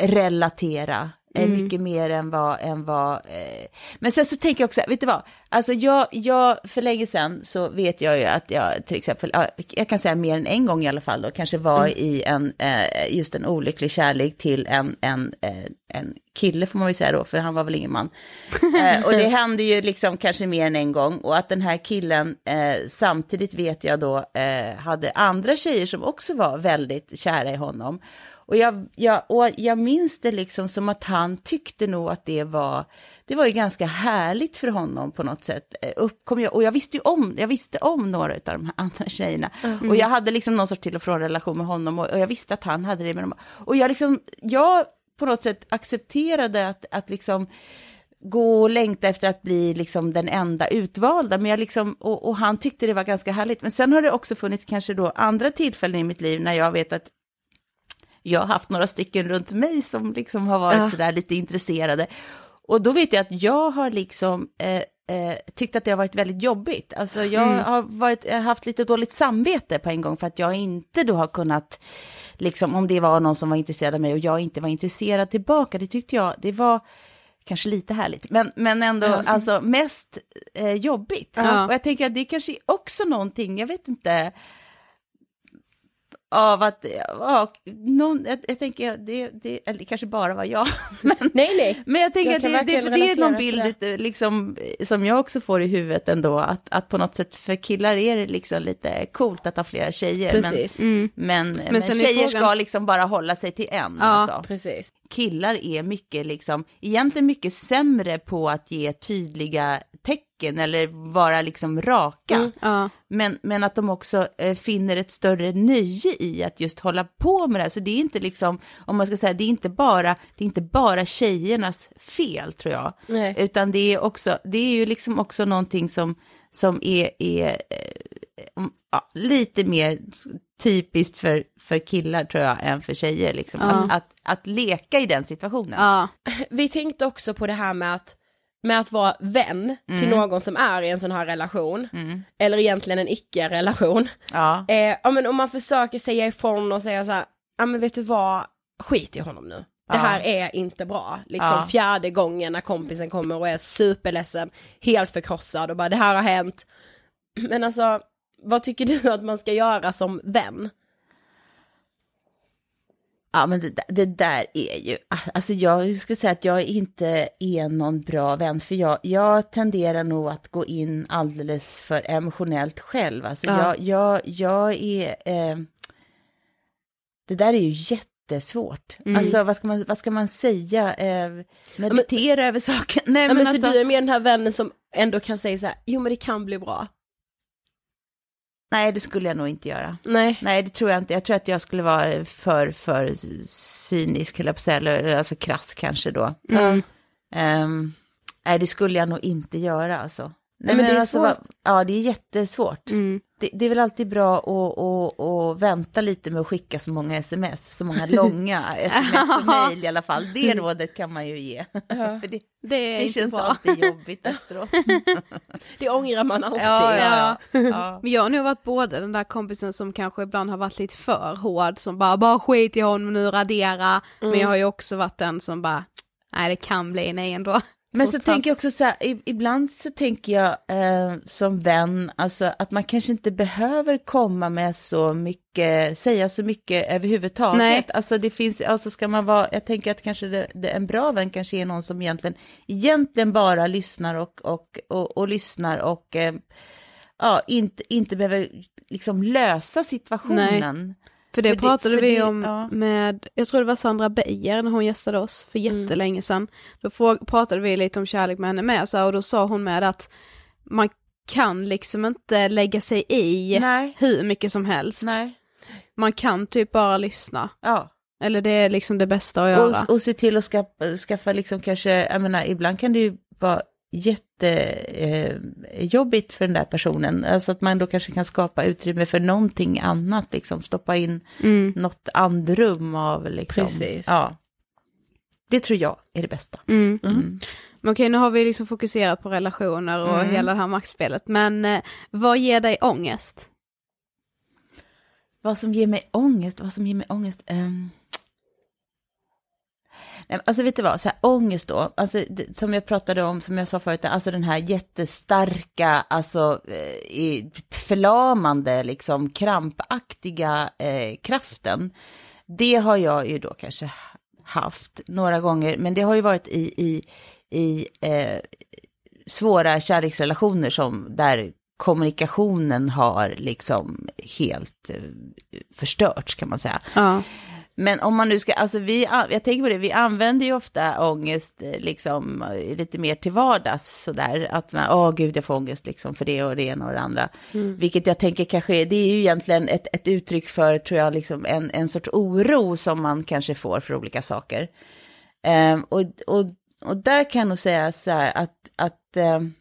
eh, relatera Mm. mycket mer än vad, än vad eh. men sen så tänker jag också, vet du vad, alltså jag, jag, för länge sedan så vet jag ju att jag till exempel, ja, jag kan säga mer än en gång i alla fall då, kanske var Mm. i en, eh, just en olycklig kärlek till en, en, eh, en kille får man väl säga då, för han var väl ingen man. Eh, och det hände ju liksom kanske mer än en gång och att den här killen eh, samtidigt vet jag då eh, hade andra tjejer som också var väldigt kära i honom. Och jag, jag, och jag minns det liksom som att han tyckte nog att det var, det var ju ganska härligt för honom på något sätt. Eh, Upp, kom jag, och jag visste ju om, jag visste om några av de här andra tjejerna. Mm. Och jag hade liksom någon sorts till och från relation med honom och, och jag visste att han hade det med dem. Och jag liksom, jag på något sätt accepterade att, att liksom gå och längta efter att bli liksom den enda utvalda, men jag liksom, och, och han tyckte det var ganska härligt. Men sen har det också funnits kanske då andra tillfällen i mitt liv när jag vet att jag har haft några stycken runt mig som liksom har varit Ja. sådär lite intresserade. Och då vet jag att jag har liksom eh, eh, tyckt att det har varit väldigt jobbigt. Alltså jag Mm. har varit, har haft lite dåligt samvete på en gång för att jag inte då har kunnat, liksom om det var någon som var intresserad av mig och jag inte var intresserad tillbaka, det tyckte jag, det var kanske lite härligt, men, men ändå Ja. alltså mest eh, jobbigt. Ja. Och jag tänker att det kanske är också någonting, jag vet inte, av att, ja, någon, jag, jag tänker, det, det eller det kanske bara var jag, men, nej, nej. men jag tänker Jag att det, det, det är någon bild liksom, som jag också får i huvudet ändå, att, att på något sätt för killar är det liksom lite coolt att ha flera tjejer, Precis. men, men, men, sen är tjejer frågan- ska liksom bara hålla sig till en. Ja, alltså Precis. killar är mycket, liksom, egentligen mycket sämre på att ge tydliga tecken eller vara liksom raka. Mm. Ja. Men, men att de också eh, finner ett större nöje i att just hålla på med det här. Så det är inte liksom, om man ska säga, det är inte bara, det är inte bara tjejernas fel tror jag. Nej. Utan det är också, det är ju liksom också någonting som, som är, är eh, ja, lite mer typiskt för, för killar tror jag än för tjejer. Liksom. Ja. Att, att, att leka i den situationen. Vi tänkte också på det här med att, med att vara vän till någon som är i en sån här relation, eller egentligen en icke-relation. Ja. Eh, ja men om man försöker säga ifrån och säga så här, ja men vet du vad, skit i honom nu. Det Ja. här är inte bra. Liksom Ja. fjärde gången när kompisen kommer och är superledsen, helt förkrossad och bara det här har hänt. Men alltså, vad tycker du att man ska göra som vän? Ja, men det, där- det där är ju, alltså jag skulle säga att jag inte är någon bra vän, för jag, jag tenderar nog att gå in alldeles för emotionellt själv. Alltså Ja. jag, jag, jag är, eh, det där är ju jättesvårt. Mm. Alltså vad ska man, vad ska man säga, eh, meditera över saken. Nej, Ja, men, men alltså, så du är med den här vännen som ändå kan säga så här, jo men det kan bli bra. Nej det skulle jag nog inte göra. Nej. Nej, det tror jag inte. Jag tror att jag skulle vara för, för cynisk, höll jag på att säga, eller alltså krass kanske då. Mm. Ehm, nej, det skulle jag nog inte göra alltså. Nej, men det är alltså, svårt. Ja, det är jättesvårt. Mm. Det, det är väl alltid bra att, att, att vänta lite med att skicka så många sms, så många långa sms och mejl i alla fall. Det rådet kan man ju ge. För det, Det är det känns bra. alltid jobbigt efteråt. Det ångrar man alltid. Ja, Ja. ja, ja. Men jag har nog varit både den där kompisen som kanske ibland har varit lite för hård, som bara, bara skit i honom nu, radera. Men jag har ju också varit den som bara, nej det kan bli nej ändå. Men så tänker jag också så här, ibland så tänker jag eh, som vän, alltså att man kanske inte behöver komma med så mycket, säga så mycket överhuvudtaget. Nej. Alltså det finns, alltså ska man vara, jag tänker att kanske det, det, en bra vän kanske är någon som egentligen, egentligen bara lyssnar och, och, och, och lyssnar och eh, ja, inte, inte behöver liksom lösa situationen. För det För det- pratade för vi det- om ja. med, jag tror det var Sandra Beijer när hon gästade oss för Mm. jättelänge sedan. Då pratade vi lite om kärlek med henne med, så, här, och då sa hon med att man kan liksom inte lägga sig i Nej, hur mycket som helst. nej, Man kan typ bara lyssna. ja. Eller det är liksom det bästa att göra. Och, och se till att skaffa, skaffa liksom kanske, jag menar, ibland kan det ju vara jättejobbigt för den där personen. Alltså att man då kanske kan skapa utrymme för någonting annat, liksom stoppa in Mm. något andrum av liksom. Precis. Ja. Det tror jag är det bästa. Mm. Mm. Men okej, nu har vi liksom fokuserat på relationer och Mm. hela det här maktspelet, men eh, vad ger dig ångest? Vad som ger mig ångest, vad som ger mig ångest. ehm. Nej, alltså vet du vad, så här, ångest då, alltså, det, som jag pratade om, som jag sa förut, alltså den här jättestarka, alltså eh, förlamande, liksom krampaktiga eh, kraften. Det har jag ju då kanske haft några gånger, men det har ju varit i, i, i eh, svåra kärleksrelationer som där kommunikationen har liksom helt eh, förstörts kan man säga. Ja. Men om man nu ska, alltså vi, jag tänker på det, vi använder ju ofta ångest eh, liksom eh, lite mer till vardags sådär, att man, åh gud jag får ångest liksom för det och det ena och det andra. Vilket jag tänker kanske, det är ju egentligen ett, ett uttryck för, tror jag, liksom en, en sorts oro som man kanske får för olika saker. Ehm, och, och, och där kan jag nog säga så här att, att ehm,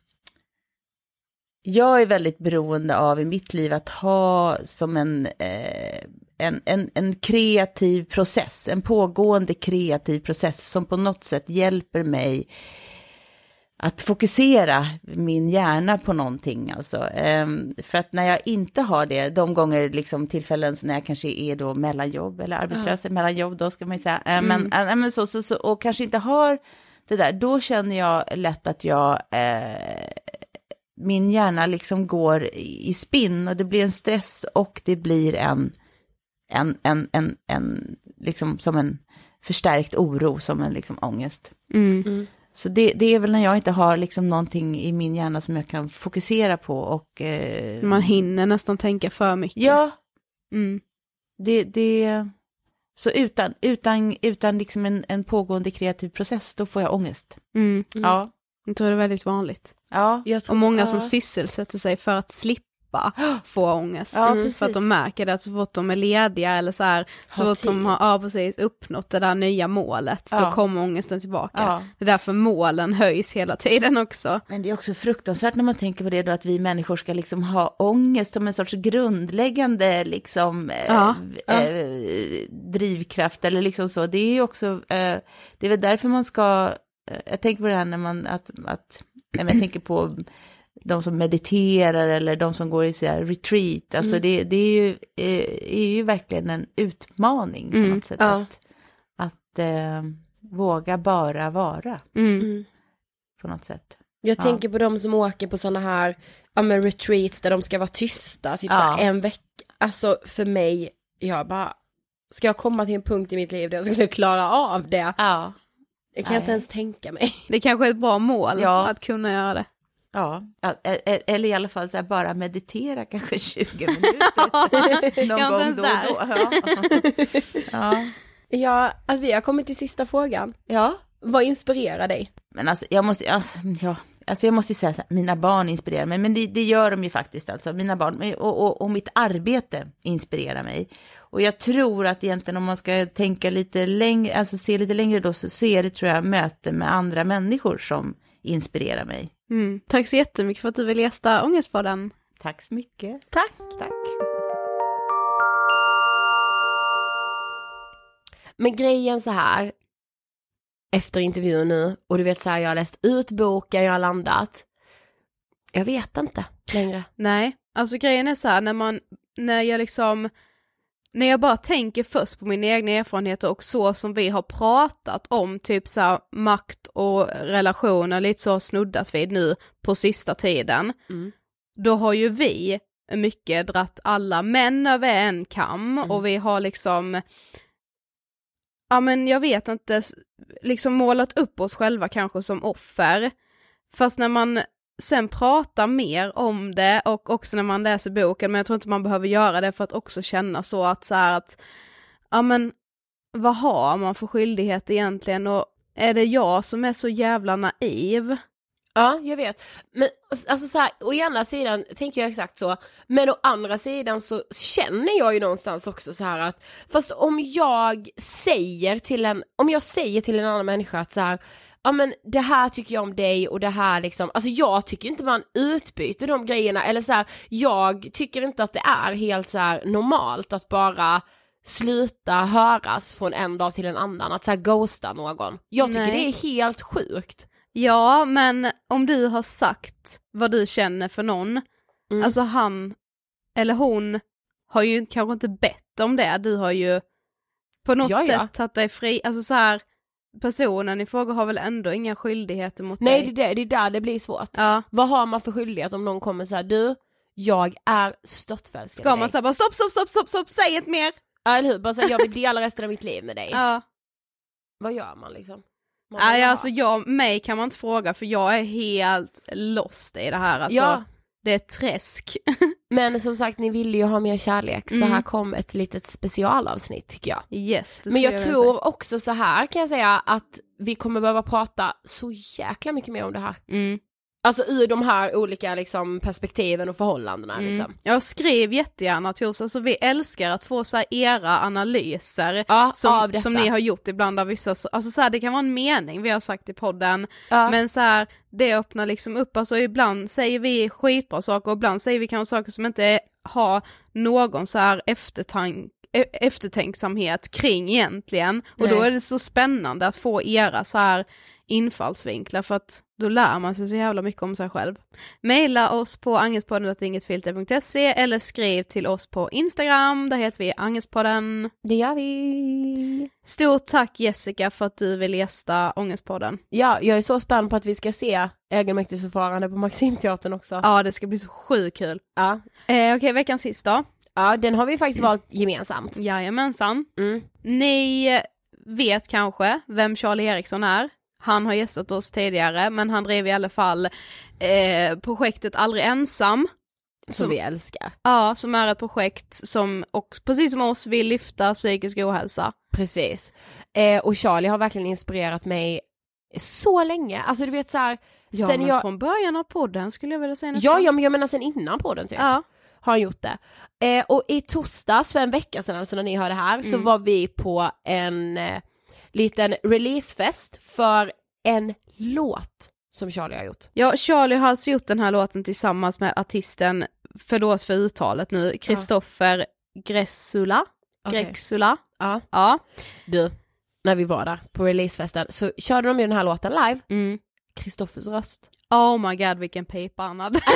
jag är väldigt beroende av i mitt liv att ha som en, eh, en, en, en kreativ process, en pågående kreativ process som på något sätt hjälper mig att fokusera min hjärna på någonting. Alltså. Ehm, för att när jag inte har det, de gånger, liksom tillfällen när jag kanske är då mellan jobb eller arbetslös, mellan jobb, då ska man ju säga, eh, men, äh, men så, så, så, och kanske inte har det där, då känner jag lätt att jag eh, min hjärna liksom går i spinn och det blir en stress och det blir en, en, en, en, en liksom som en förstärkt oro, som en liksom ångest. Mm. Så det, det är väl när jag inte har liksom någonting i min hjärna som jag kan fokusera på och... Eh, Man hinner nästan tänka för mycket. Ja, Mm. det... det så utan, utan, utan liksom en, en pågående kreativ process, då får jag ångest. Mm. Ja. Jag tror det är väldigt vanligt. Ja. Jag tror, Och många ja. som sysselsätter sig för att slippa få ångest. Ja, Mm. För att de märker det att så fort de är lediga eller så här, så Har fort de har ja, precis, uppnått det där nya målet, då Ja. kommer ångesten tillbaka. Ja. Det är därför målen höjs hela tiden också. Men det är också fruktansvärt när man tänker på det då att vi människor ska liksom ha ångest som en sorts grundläggande liksom eh, Ja, eh, drivkraft eller liksom så. Det är ju också, eh, det är väl därför man ska, eh, jag tänker på det här när man, att, att jag tänker på de som mediterar eller de som går i så här retreat, alltså det, det är, ju, eh, är ju verkligen en utmaning på Mm, något sätt. ja. Att, att eh, våga bara vara Mm. på något sätt. Jag Ja. tänker på de som åker på sådana här, ja men retreats där de ska vara tysta, typ Ja. så en vecka. Alltså för mig, jag bara, ska jag komma till en punkt i mitt liv där jag skulle klara av det? Ja. Det kan jag inte Nej. ens tänka mig. Det kanske är ett bra mål Ja. att kunna göra det. Ja, e- e- eller i alla fall så här, bara meditera kanske 20 minuter någon gång då och då. Ja. ja. Ja, att vi har kommit till sista frågan. ja, Vad inspirerar dig? men alltså jag måste, ja, ja, alltså jag måste ju säga så här, mina barn inspirerar mig, men det, det gör de ju faktiskt, alltså mina barn, och, och, och mitt arbete inspirerar mig. Och jag tror att egentligen om man ska tänka lite längre, alltså se lite längre då, så, så är det tror jag möte med andra människor som inspirerar mig. Mm. Tack så jättemycket för att du ville gästa Ångestpodden. Tack så mycket. Tack. Tack. Men grejen så här, efter intervjun nu, och du vet så här, jag har läst ut boken, jag har landat. Jag vet inte längre. Nej, alltså grejen är så här när man, när jag liksom, när jag bara tänker först på mina egna erfarenheter och så som vi har pratat om typ så här makt och relationer, lite så snuddat vid nu på sista tiden, Mm. då har ju vi mycket dratt alla män över en kam och vi har liksom, ja men jag vet inte, liksom målat upp oss själva kanske som offer. Fast när man sen prata mer om det och också när man läser boken, men jag tror inte man behöver göra det för att också känna så att så här att, ja men vad har man för skyldighet egentligen och är det jag som är så jävla naiv? Ja, jag vet. Men alltså så här, å ena sidan tänker jag exakt så, men å andra sidan så känner jag ju någonstans också så här att, fast om jag säger till en, om jag säger till en annan människa att så här, ja men det här tycker jag om dig och det här liksom, alltså jag tycker inte man utbyter de grejerna eller så här, jag tycker inte att det är helt så här normalt att bara sluta höras från en dag till en annan, att så här ghosta någon. Jag tycker Nej. det är helt sjukt. Ja, men om du har sagt vad du känner för någon, Mm. alltså han eller hon har ju kanske inte bett om det, du har ju på något Ja, ja. sätt tagit dig fri, alltså så här personen i fråga har väl ändå inga skyldigheter mot Nej dig? det är, det, det är där det blir svårt. Ja. Vad har man för skyldighet om någon kommer säga du, jag är störtförälskad Ska man säga bara stopp, stopp, stopp, stopp, stopp, säg ett mer! Ja eller hur, bara säga jag vill dela resten av mitt liv med dig. Ja. Vad gör man liksom? Man Nej bara, alltså jag, mig kan man inte fråga för jag är helt lost i det här alltså. Ja. Det är träsk. Men som sagt ni ville ju ha mer kärlek så Mm. här kom ett litet specialavsnitt tycker jag. Yes, Men jag vilja tror också så här kan jag säga att vi kommer behöva prata så jäkla mycket mer om det här. Mm. Alltså ur de här olika liksom perspektiven och förhållandena liksom. Mm. Jag skriv jättegärna till oss, alltså vi älskar att få så era analyser Ja, som, som ni har gjort ibland av vissa, alltså så här, det kan vara en mening vi har sagt i podden, Ja. men så här, det öppnar liksom upp, alltså ibland säger vi skitbra saker och ibland säger vi kanske saker som inte har någon så här eftertank e- eftertänksamhet kring egentligen och då Nej. är det så spännande att få era så här infallsvinklar för att då lär man sig så jävla mycket om sig själv. Maila oss på angespodden.ingetfilter.se eller skriv till oss på Instagram, där heter vi Angespodden. Det gör vi. Stort tack Jessica för att du vill gästa Ångestpodden. Ja, jag är så spänd på att vi ska se egenmäktigförfarande på Maximteatern också. Ja, det ska bli så sjukt kul. Ja. Eh, Okej, veckans sist då. ja, den har vi faktiskt valt gemensamt. Jajamensan. Mm. Ni vet kanske vem Charlie Eriksson är. Han har gästat oss tidigare, men han drev i alla fall eh, projektet Aldrig ensam. Som vi älskar. Ja, som är ett projekt som, och precis som oss, vill lyfta psykisk ohälsa. Precis. Eh, och Charlie har verkligen inspirerat mig så länge, alltså du vet så här, Ja, sen men jag... från början av podden skulle jag vilja säga nästan. Ja, ja, men jag menar sen innan på den typ. Ja. Har han gjort det. Eh, och i torsdags för en vecka sedan, alltså när ni hör det här, så Mm. var vi på en eh, liten releasefest för en låt som Charlie har gjort. Ja, Charlie har alltså gjort den här låten tillsammans med artisten, förlåt för uttalet nu, Kristoffer Gressula. Okej. Grexula. Ja. Ja. Du, när vi var där på releasefesten så körde de ju den här låten live, Mm. Kristoffers röst. Oh my god vilken pipa han hade.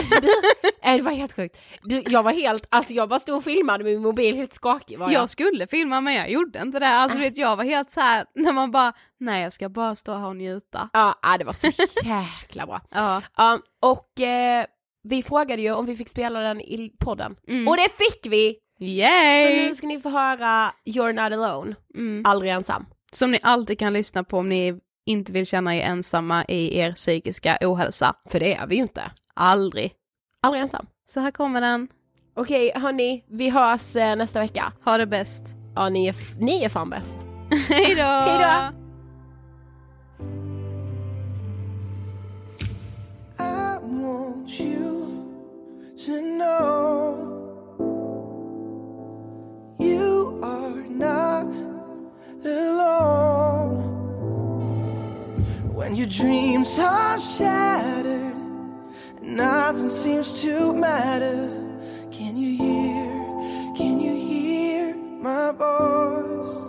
Det var helt sjukt. Du, jag var helt, alltså jag bara stod och filmade med min mobil helt skakig var jag. Jag skulle filma men jag gjorde inte det. Alltså vet jag var helt så här när man bara, nej jag ska bara stå här och njuta. Ja, ah, det var så jäkla bra. Ja. Ja, och eh, vi frågade ju om vi fick spela den i podden. Mm. Och det fick vi! Så Yay! nu ska ni få höra You're Not Alone, Mm. Aldrig Ensam. Som ni alltid kan lyssna på om ni inte vill känna er ensamma i er psykiska ohälsa. För det är vi ju inte. Aldrig. Aldrig ensam. Så här kommer den. Okej hörni, vi hörs eh, nästa vecka. Ha det bäst. Ja, ni är, ni är fan bäst. Hej då! Hej då! I want you to know you are not alone. When your dreams are shattered and nothing seems to matter, can you hear? Can you hear my voice?